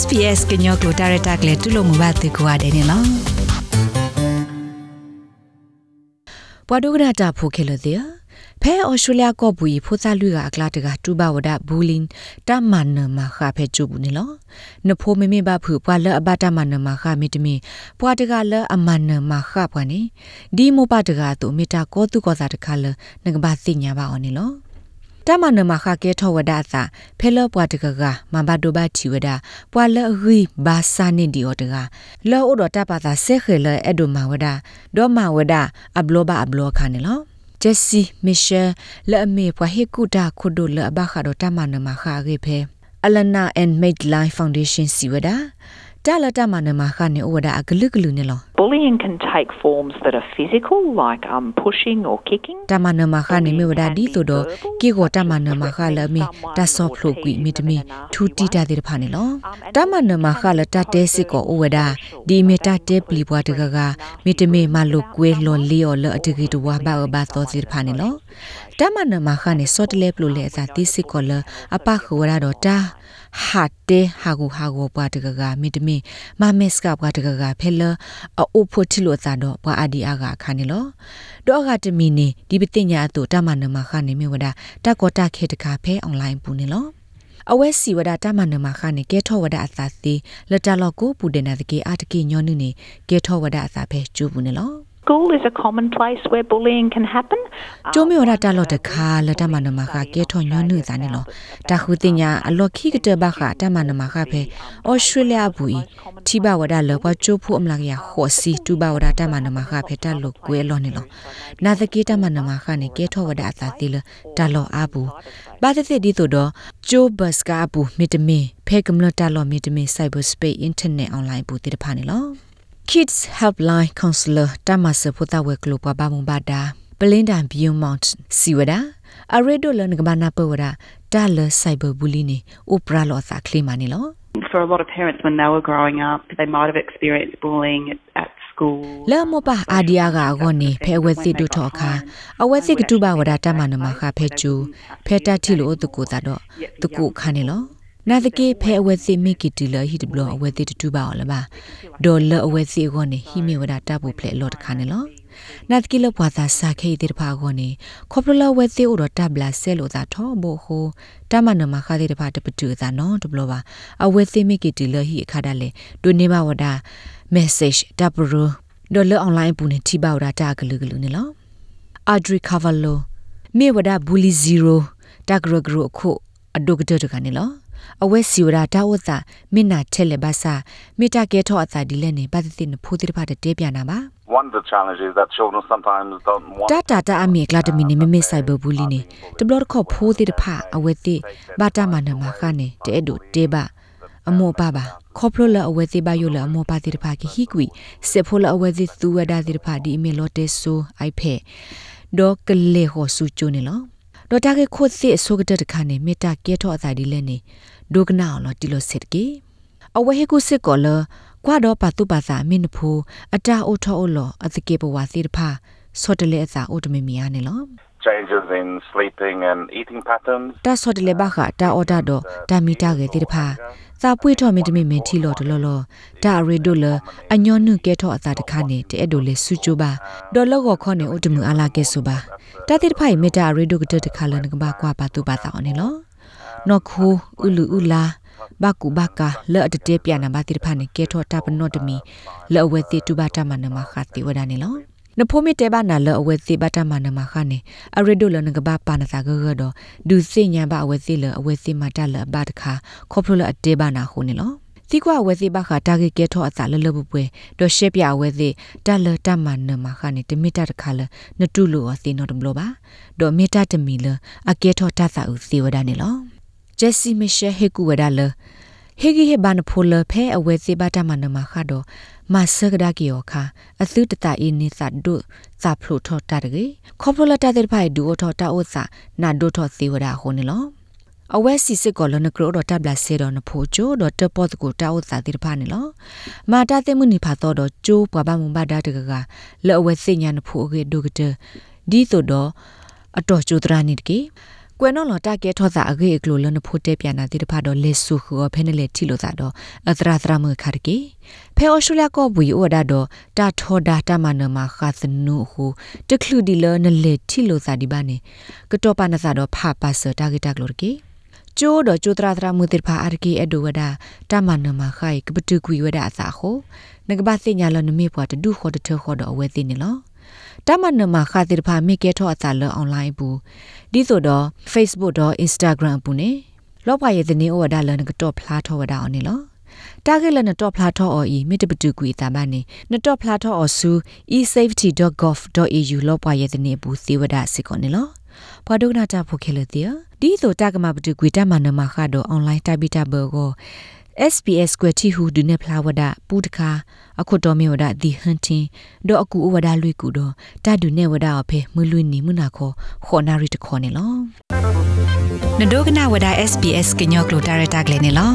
SPS ကညောကိုဒါရတာကလေးတူလို့မဘာတေကွာတယ်နော်ဘွာဒုကရတာဖိုခဲလို့တဲ့ဖဲအော်စတြေးလျကော့ဘူးဖိုစာလူကအကလာတကတူဘဝဒဘူလင်းတမန်နမခါဖဲကျူဘူးနော်နဖိုမမေဘဖူပွာလအဘတမန်နမခါမီတမီပွာတကလအမန်နမခါပွားနေဒီမိုပတကတူမီတာကောတုကောစာတခါလနကဘာစိညာပါအောင်နော် တမနမခကဲထောဝဒသာဖဲလပွားတကကမဘဒိုဘချီဝဒပွာလရီဘာစာနေဒီောတကလောအိုဒတာပါသာဆေခဲလအဒိုမဝဒဒေါမဝဒအဘလောဘအဘလောခါနေလောဂျက်စီမီရှယ်လဲအမေပွားဟေကူတာခုဒိုလဘခါဒိုတမနမခါရေဖဲအလနာအန်မိတ်လိုင်းဖောင်ဒေးရှင်းစီဝဒတာလတာမနမခါနေဝဒအဂလုဂလုနေလော Bullying can take forms that are physical, like um, pushing or kicking. တမနမခနေမေဝဒဒီဆိုတော့ကေကိုတမနမခလမီတဆော့ဖလိုကွီမီတမီထူတီတာတဲ့ဖာနေလောတမနမခလတတဲစစ်ကိုဩဝဒဒီမီတတဲပလီဘွားတကကမီတမီမလုကွေလော်လီယောလအတကီတဝါဘာဘာသောစီဖာနေလောတမနမခနေစော့တလဲပလိုလဲအစာတိစစ်ကိုလအပခဝရတော့တာဟာတေဟာဂူဟာဂူဘွားတကကမီတမီမမက်စကဘွားတကကဖဲလအိုဖို့တီလိုသာတော့ဘွာအာဒီအာကခါနေလောတော့ကတမီနေဒီပတိညာအတူတမနမခနေမြဝဒတကောတခေတခါဖဲအွန်လိုင်းပူနေလောအဝဲစီဝဒတမနမခနေကဲထောဝဒအသာစီလတလောကိုပူတင်တဲ့ကေအတကေညောနုနေကဲထောဝဒအသာဖဲကျူပူနေလော School is a common place where bullying can happen. ကျိုးမြော်ရတာလော့တခါလတမနမခကဲထောညောနုဇာနေလောတခုတင်ညာအလော့ခိကတဘခတမနမခဖဲဩစတြေးလျဘူးတီဘဝဒလောဘချိုးဖူအမလာကရဟောစီတူဘဝဒတမနမခဖဲတလော့ကွဲလောနေလောနာသကေတမနမခနေကဲထောဝဒအသာတိလတလော့အဘူးဘာသစ်ဒီဆိုတော့ကျိုးဘတ်စကာဘူးမီတမင်ဖဲကမလတလော့မီတမင် cyberspace internet online ဘူးတိတဖာနေလော Kids Helpline Counselor တမဆဖတာဝဲကလိုပဘာမဘာဒါပလင်းတန်ဘီယွန်မောင့်စီဝဒအရေဒိုလနကဘာနာပဝဒတာလဆိုင်ဘာဘူလီနေအိုပရာလောစာခလီမာနီလော For a lot of parents, when they were growing up, they might have experienced bullying at, at school. လဲမောပါအာဒီယာကအောနေဖဲဝဲစစ်တို့ထောခါအဝဲစစ်ကတူပါဝဒတမနမခဖဲကျူဖဲတတိလို့တကူတာတော့တကူခါနေလော နာတကေဖဲအဝဲစီမိကီတီလဟီတဘလအဝဲတိတူပါအောင်လပါဒေါ်လအဝဲစီခေါနေဟီမေဝဒတာပူဖလက်လော့တခါနေလောနာတကေလပွာသာစာခေတိတဖာခေါနေခေါပလလဝဲစီအိုတော့တပ်လာဆဲလို့သာထောဘိုဟိုတမနမခါတိတဖာတပတူသာနော်တဘလပါအဝဲစီမိကီတီလဟီအခါတလေဒိုနေမဝဒ message တပ်ပရဒေါ်လအွန်လိုင်းပူနေတိပါဝဒတာဂလူဂလူနေလောအာဒရီကာဗလိုမေဝဒဘူလီ0တဂရဂရခုအဒုကတတကနေလော အဝဲစီဝရာတာဝတ်စာမင်းနာချက်လေဘာစာမိတာကဲထောအစာဒီလဲနေပတ်သိနေဖိုးတိဖတ်တဲပြနာပါ One of the challenges that children sometimes don't want တာတာတာအမီကလာတမီနေမမေဆိုင်ဘဘူးလီနေတဘလတ်ခေါဖိုးတိတဖအဝဲတိဘာတာမနမခနဲ့တဲဒိုတေဘာအမောပါပါခေါပလိုလအဝဲတိဘာယိုလအမောပါတိတဖကဟီကွီစေဖိုလအဝဲတိသူဝဒါတိတဖဒီအမီလောတေဆူအိုက်ဖဲဒေါကလေဟောဆူချိုနေလော ဒေါ်တာကေခိုစစ်ဆိုကတဲ့တခါနေမေတာကဲထောအစာဒီလဲနေဒုကနာလောတီလိုစစ်ကေအဝဲဟေကုစစ်ကောလကွာတော့ပါတုပါစာမင်းဖူအတာအိုထောအိုလောအစကေဘဝစီတဖာစောတလေအစာအိုတမီမီယာနေလော changes in sleeping and eating patterns. တာစောတလေဘခတာအော်ဒါတော့ဒါမီတာကေတိတဖာစာပွေထော်မင်းတမီမင်းထီလော်တလော်လော်ဒါရီဒိုလအညောနုကဲထော်အစာတခါနေတဲ့ဒိုလေဆူချိုပါဒေါ်လော့ကောခေါနေအိုတမူအလာကေဆိုပါတာတိတဖိုင်မီတာရီဒိုကတတခါလနကဘာကွာပါတုပါတာအော်နေလောနော်ခူဥလူဥလာဘကူဘကာလော့တတေပြန်နာဘာတိဖာနေကေထောတာပနော့တမီလော့ဝဲတိတူဘာတာမနမခတိဝဒနေလော နဖိုမီတေဘာနာလော့ဝဲတိဘာတာမနမခနေအရဒိုလနကဘာပါနာစာဂဂတော့ဒူစိညာဘအဝဲတိလော့အဝဲတိမတလဘာတခါခေါပလိုလအတေဘာနာခုနေလောစီကွာဝဲစီဘခတာဂေကဲထောအစာလလဘပွဲဒေါ်ရှက်ပြဝဲစီတလတမနမခနေတမီတာတခါလနတုလိုအစီနော်တမလို့ပါဒေါ်မီတာတမီလအကဲထောတဆာဦးစီဝဒနေလောဂျက်စီမရှယ်ဟေကူဝဒါလ ဟေဂီဟေဘန်ဖိုလဖဲအဝဲစေဘာတမနမခါတော့မဆကဒါကီယောခာအသုတတအင်းနိသဒုစာဖလိုထောတာတကေခေါပလတာတဲ့ဖိုင်ဒူအောထောတာအိုစာနာဒိုထောစီဝဒါဟိုနေလောအဝဲစီစစ်ကောလနကရောတော့တပ်လာဆေတော့နဖိုချိုတော့တပတ်ကိုတာဥစာတိတဖာနေလောမာတာသိမှုနိဖာတော့တော့ကျိုးပွားပါမုံဘာဒါတကကလောအဝဲစိညာနဖိုအကေဒုကတဒီဆိုတော့အတော်ကျိုးတရာနိတကေ ကွယ်နော်လတာကဲထောတာအဂေအကလိုလနဖိုတဲပြန်နာတိတဖာတော့လေဆုခောဖဲနေလေတီလိုသာတော့အသရာသရမခါရကေဖဲအော်စတြေးလျကောဘူအိုဒါတော့တာထောဒါတာမနမခါသနုဟုတခလူဒီလနလေတီလိုသာဒီပါနေကတော့ပါနသာတော့ဖာပါစတာဂီတာကလိုကေကျိုးတော့ကျိုးတရာတရာမူတိဖာအာရကေအဒိုဝဒါတာမနမခိုင်ကပတူကွီဝဒါအစာခိုငကဘာစညာလနမေပွားတဒုခေါ်တထခေါ်တော့အဝဲသိနေလော တမနမခါတိဖာမိကဲထောအစာလအွန်လိုင်းဘူးဒီဆိုတော့ Facebook တော့ Instagram ပူနေလောပါရဲ့တဲ့နေဩဝဒါလနကတော့ဖလားထောဝဒါအောင်နေလောတာဂက်လနတော့ဖလားထောအော်ဤမိတပတူကွေတာမနေနတော့ဖလားထောအော်ဆူ esafety.gov.au လောပါရဲ့တဲ့နေဘူးသေဝဒါစစ်ကောနေလောဘွာဒုနာတာဖိုခဲလတီဒီဆိုတာကမပတူကွေတမနမခါတော့ online တိုင်ပီတာဘောကို SPS ကွယ်တီဟူဒုနေဖလာဝဒပူတခါအခုတော်မေဝဒဒီဟန်တင်ဒေါ်အကူဝဒလွိကူတော့တဒုနေဝဒအဖေမလွိနီမနာခောခေါ်နာရီတခေါ်နေလောနဒိုကနာဝဒ SPS ကညောကလိုတာရတာကလေးနေလော